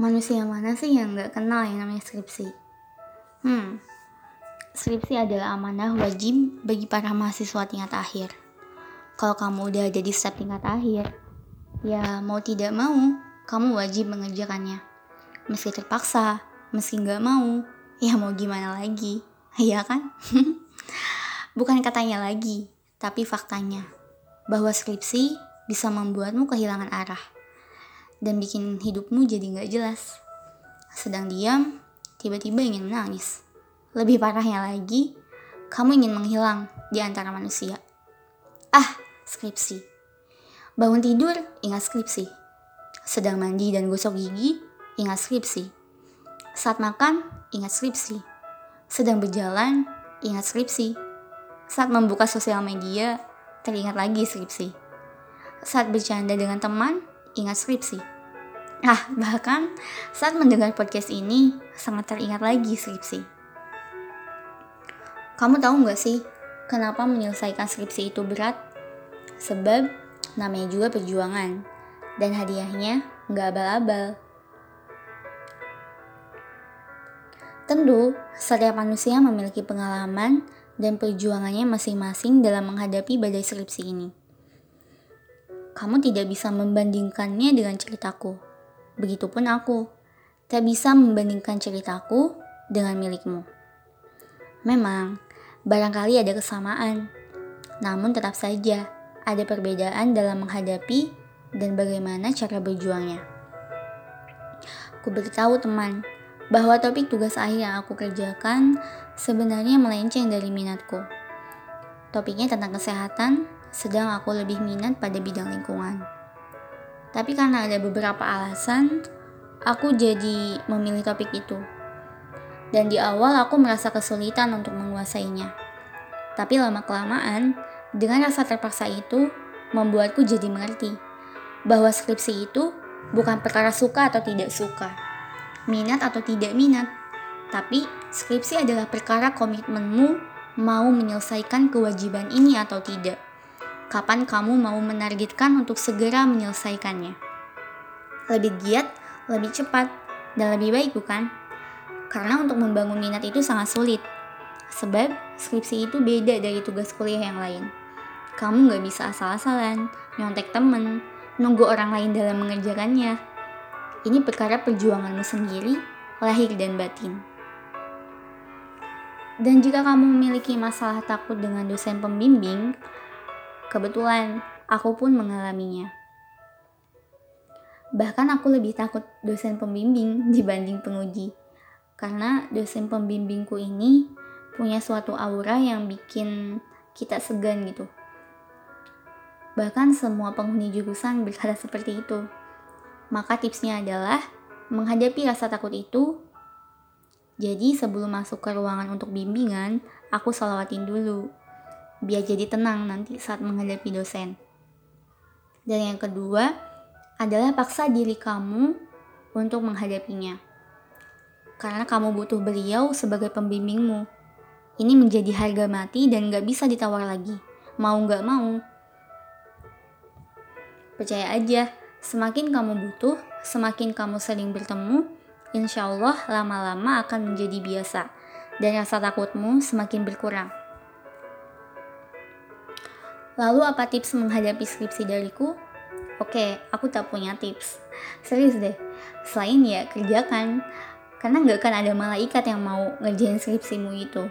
Manusia mana sih yang nggak kenal yang namanya skripsi? Hmm, skripsi adalah amanah wajib bagi para mahasiswa tingkat akhir. Kalau kamu udah ada di step tingkat akhir, ya mau tidak mau, kamu wajib mengerjakannya. Meski terpaksa, meski nggak mau, ya mau gimana lagi, iya kan? Bukan katanya lagi, tapi faktanya. Bahwa skripsi bisa membuatmu kehilangan arah dan bikin hidupmu jadi nggak jelas. Sedang diam, tiba-tiba ingin menangis. Lebih parahnya lagi, kamu ingin menghilang di antara manusia. Ah, skripsi. Bangun tidur, ingat skripsi. Sedang mandi dan gosok gigi, ingat skripsi. Saat makan, ingat skripsi. Sedang berjalan, ingat skripsi. Saat membuka sosial media, teringat lagi skripsi. Saat bercanda dengan teman, ingat skripsi. Ah, bahkan saat mendengar podcast ini, sangat teringat lagi skripsi. Kamu tahu nggak sih, kenapa menyelesaikan skripsi itu berat? Sebab namanya juga perjuangan, dan hadiahnya nggak abal-abal. Tentu, setiap manusia memiliki pengalaman dan perjuangannya masing-masing dalam menghadapi badai skripsi ini kamu tidak bisa membandingkannya dengan ceritaku. Begitupun aku, tak bisa membandingkan ceritaku dengan milikmu. Memang, barangkali ada kesamaan, namun tetap saja ada perbedaan dalam menghadapi dan bagaimana cara berjuangnya. Ku beritahu teman bahwa topik tugas akhir yang aku kerjakan sebenarnya melenceng dari minatku. Topiknya tentang kesehatan sedang aku lebih minat pada bidang lingkungan. Tapi karena ada beberapa alasan, aku jadi memilih topik itu. Dan di awal aku merasa kesulitan untuk menguasainya. Tapi lama-kelamaan, dengan rasa terpaksa itu, membuatku jadi mengerti bahwa skripsi itu bukan perkara suka atau tidak suka, minat atau tidak minat, tapi skripsi adalah perkara komitmenmu mau menyelesaikan kewajiban ini atau tidak kapan kamu mau menargetkan untuk segera menyelesaikannya. Lebih giat, lebih cepat, dan lebih baik bukan? Karena untuk membangun minat itu sangat sulit. Sebab skripsi itu beda dari tugas kuliah yang lain. Kamu nggak bisa asal-asalan, nyontek temen, nunggu orang lain dalam mengerjakannya. Ini perkara perjuanganmu sendiri, lahir dan batin. Dan jika kamu memiliki masalah takut dengan dosen pembimbing, Kebetulan, aku pun mengalaminya. Bahkan aku lebih takut dosen pembimbing dibanding penguji. Karena dosen pembimbingku ini punya suatu aura yang bikin kita segan gitu. Bahkan semua penghuni jurusan berkata seperti itu. Maka tipsnya adalah menghadapi rasa takut itu. Jadi sebelum masuk ke ruangan untuk bimbingan, aku salawatin dulu biar jadi tenang nanti saat menghadapi dosen. Dan yang kedua adalah paksa diri kamu untuk menghadapinya. Karena kamu butuh beliau sebagai pembimbingmu. Ini menjadi harga mati dan gak bisa ditawar lagi. Mau gak mau. Percaya aja, semakin kamu butuh, semakin kamu sering bertemu, insya Allah lama-lama akan menjadi biasa. Dan rasa takutmu semakin berkurang. Lalu apa tips menghadapi skripsi dariku? Oke, aku tak punya tips. Serius deh, selain ya kerjakan. Karena nggak akan ada malaikat yang mau ngerjain skripsimu itu.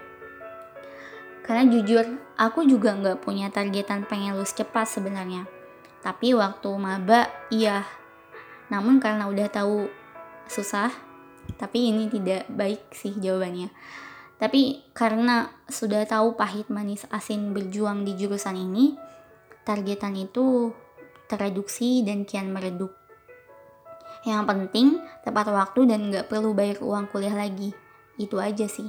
Karena jujur, aku juga nggak punya targetan pengen lulus cepat sebenarnya. Tapi waktu maba, iya. Namun karena udah tahu susah, tapi ini tidak baik sih jawabannya. Tapi karena sudah tahu pahit manis asin berjuang di jurusan ini, targetan itu tereduksi dan kian meredup. Yang penting tepat waktu dan nggak perlu bayar uang kuliah lagi. Itu aja sih.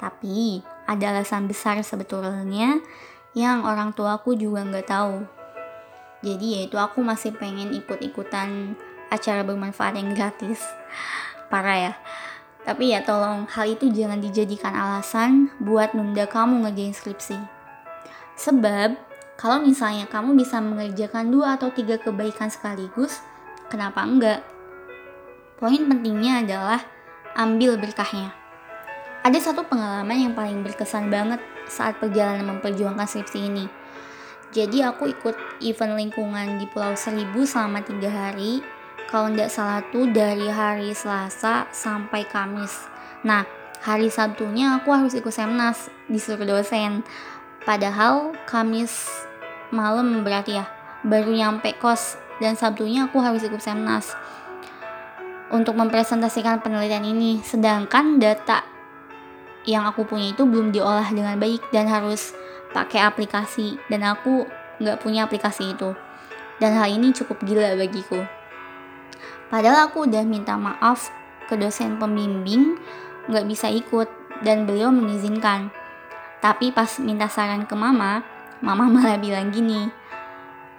Tapi ada alasan besar sebetulnya yang orang tuaku juga nggak tahu. Jadi yaitu aku masih pengen ikut-ikutan acara bermanfaat yang gratis. Parah ya. Tapi ya tolong hal itu jangan dijadikan alasan buat nunda kamu ngerjain skripsi. Sebab kalau misalnya kamu bisa mengerjakan dua atau tiga kebaikan sekaligus, kenapa enggak? Poin pentingnya adalah ambil berkahnya. Ada satu pengalaman yang paling berkesan banget saat perjalanan memperjuangkan skripsi ini. Jadi aku ikut event lingkungan di Pulau Seribu selama tiga hari. Kalau nggak salah tuh dari hari Selasa sampai Kamis. Nah, hari Sabtunya aku harus ikut semnas disuruh dosen. Padahal Kamis malam berarti ya, baru nyampe kos dan Sabtunya aku harus ikut semnas untuk mempresentasikan penelitian ini. Sedangkan data yang aku punya itu belum diolah dengan baik dan harus pakai aplikasi dan aku nggak punya aplikasi itu dan hal ini cukup gila bagiku padahal aku udah minta maaf ke dosen pembimbing nggak bisa ikut dan beliau mengizinkan. Tapi pas minta saran ke mama mama malah bilang gini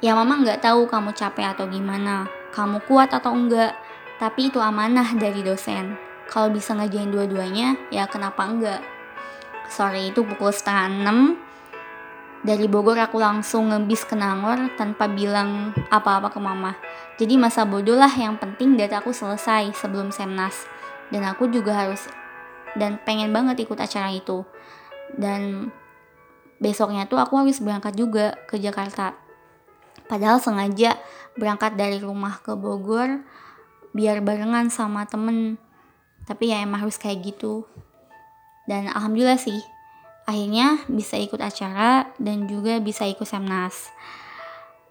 ya mama nggak tahu kamu capek atau gimana kamu kuat atau enggak tapi itu amanah dari dosen. Kalau bisa ngerjain dua-duanya ya kenapa enggak? Sore itu pukul setengah enam dari Bogor aku langsung ngebis ke Nangor tanpa bilang apa-apa ke mama. Jadi masa bodoh lah yang penting data aku selesai sebelum Semnas. Dan aku juga harus dan pengen banget ikut acara itu. Dan besoknya tuh aku harus berangkat juga ke Jakarta. Padahal sengaja berangkat dari rumah ke Bogor biar barengan sama temen. Tapi ya emang harus kayak gitu. Dan alhamdulillah sih akhirnya bisa ikut acara dan juga bisa ikut semnas.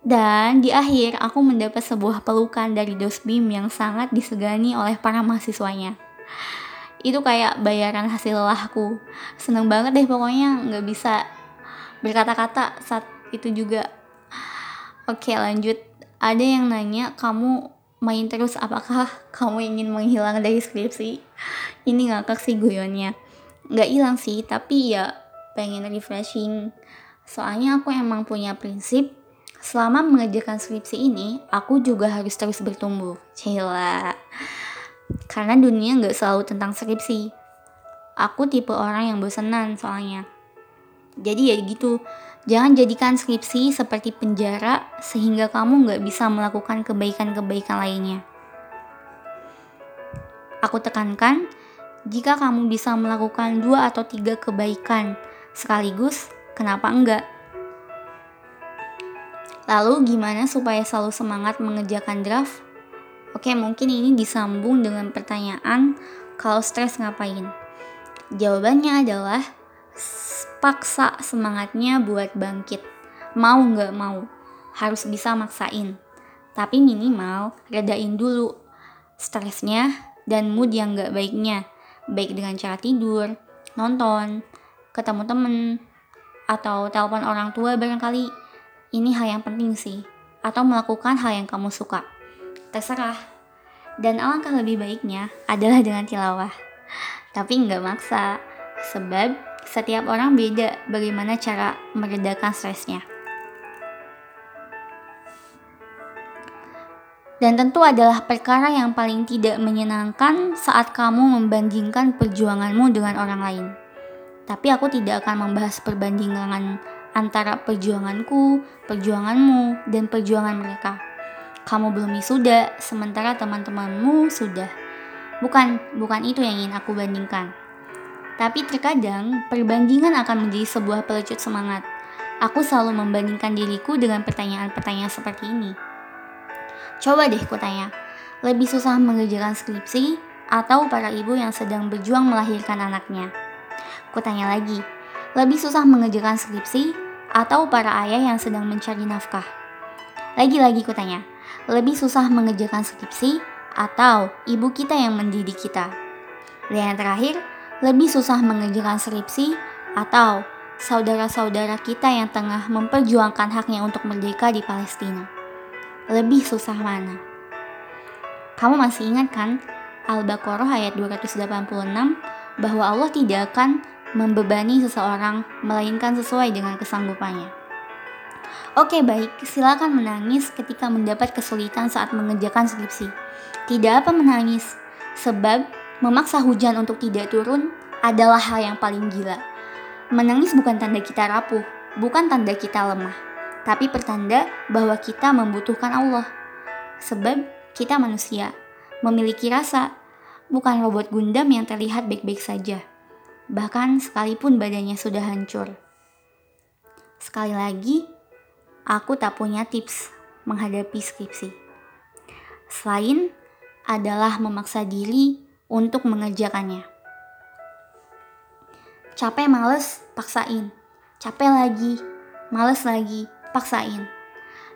Dan di akhir aku mendapat sebuah pelukan dari Dosbim yang sangat disegani oleh para mahasiswanya. Itu kayak bayaran hasil lelahku. Seneng banget deh pokoknya nggak bisa berkata-kata saat itu juga. Oke lanjut. Ada yang nanya kamu main terus apakah kamu ingin menghilang dari skripsi? Ini ngakak sih guyonnya. Nggak hilang sih, tapi ya pengen refreshing. Soalnya aku emang punya prinsip, selama mengerjakan skripsi ini, aku juga harus terus bertumbuh. Cila. Karena dunia nggak selalu tentang skripsi. Aku tipe orang yang bosenan soalnya. Jadi ya gitu, jangan jadikan skripsi seperti penjara sehingga kamu nggak bisa melakukan kebaikan-kebaikan lainnya. Aku tekankan, jika kamu bisa melakukan dua atau tiga kebaikan Sekaligus, kenapa enggak? Lalu gimana supaya selalu semangat mengerjakan draft? Oke, mungkin ini disambung dengan pertanyaan kalau stres ngapain? Jawabannya adalah paksa semangatnya buat bangkit. Mau nggak mau, harus bisa maksain. Tapi minimal redain dulu stresnya dan mood yang nggak baiknya. Baik dengan cara tidur, nonton, ketemu temen, atau telepon orang tua barangkali. Ini hal yang penting sih. Atau melakukan hal yang kamu suka. Terserah. Dan alangkah lebih baiknya adalah dengan tilawah. Tapi nggak maksa. Sebab setiap orang beda bagaimana cara meredakan stresnya. Dan tentu adalah perkara yang paling tidak menyenangkan saat kamu membandingkan perjuanganmu dengan orang lain. Tapi aku tidak akan membahas perbandingan antara perjuanganku, perjuanganmu, dan perjuangan mereka. Kamu belum wisuda, sementara teman-temanmu sudah. Bukan, bukan itu yang ingin aku bandingkan. Tapi terkadang perbandingan akan menjadi sebuah pelecut semangat. Aku selalu membandingkan diriku dengan pertanyaan-pertanyaan seperti ini. Coba deh kutanya, lebih susah mengerjakan skripsi atau para ibu yang sedang berjuang melahirkan anaknya? Kutanya lagi, lebih susah mengerjakan skripsi atau para ayah yang sedang mencari nafkah? Lagi-lagi kutanya, lebih susah mengerjakan skripsi atau ibu kita yang mendidik kita? Dan yang terakhir, lebih susah mengerjakan skripsi atau saudara-saudara kita yang tengah memperjuangkan haknya untuk merdeka di Palestina? Lebih susah mana? Kamu masih ingat kan Al-Baqarah ayat 286 bahwa Allah tidak akan membebani seseorang, melainkan sesuai dengan kesanggupannya. Oke baik, silakan menangis ketika mendapat kesulitan saat mengerjakan skripsi. Tidak apa menangis, sebab memaksa hujan untuk tidak turun adalah hal yang paling gila. Menangis bukan tanda kita rapuh, bukan tanda kita lemah, tapi pertanda bahwa kita membutuhkan Allah. Sebab kita manusia, memiliki rasa, bukan robot Gundam yang terlihat baik-baik saja. Bahkan sekalipun badannya sudah hancur. Sekali lagi, aku tak punya tips menghadapi skripsi. Selain adalah memaksa diri untuk mengerjakannya. Capek males, paksain. Capek lagi, males lagi, paksain.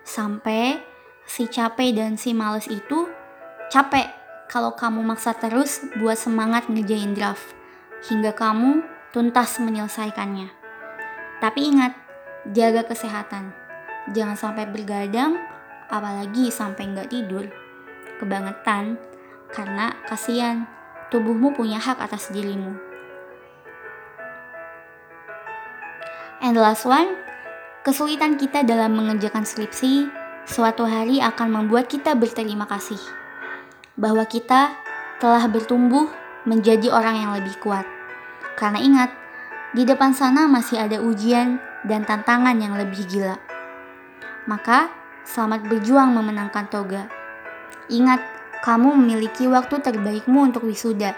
Sampai si capek dan si males itu capek kalau kamu maksa terus buat semangat ngejain draft hingga kamu tuntas menyelesaikannya. Tapi ingat, jaga kesehatan. Jangan sampai bergadang, apalagi sampai nggak tidur. Kebangetan, karena kasihan, tubuhmu punya hak atas dirimu. And the last one, kesulitan kita dalam mengerjakan skripsi suatu hari akan membuat kita berterima kasih bahwa kita telah bertumbuh menjadi orang yang lebih kuat. Karena ingat, di depan sana masih ada ujian dan tantangan yang lebih gila. Maka, selamat berjuang memenangkan toga. Ingat, kamu memiliki waktu terbaikmu untuk wisuda.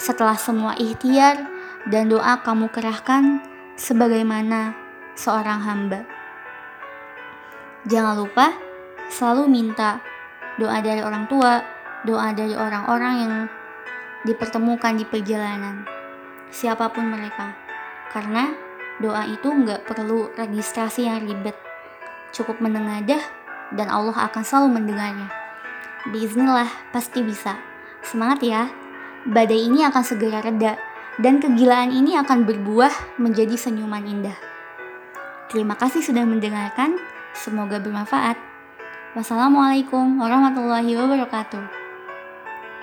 Setelah semua ikhtiar dan doa kamu kerahkan sebagaimana seorang hamba. Jangan lupa selalu minta doa dari orang tua, doa dari orang-orang yang dipertemukan di perjalanan, siapa pun mereka. Karena doa itu nggak perlu registrasi yang ribet, cukup menengadah dan Allah akan selalu mendengarnya. Bismillah, pasti bisa. Semangat ya, badai ini akan segera reda dan kegilaan ini akan berbuah menjadi senyuman indah. Terima kasih sudah mendengarkan, semoga bermanfaat. Wassalamualaikum warahmatullahi wabarakatuh.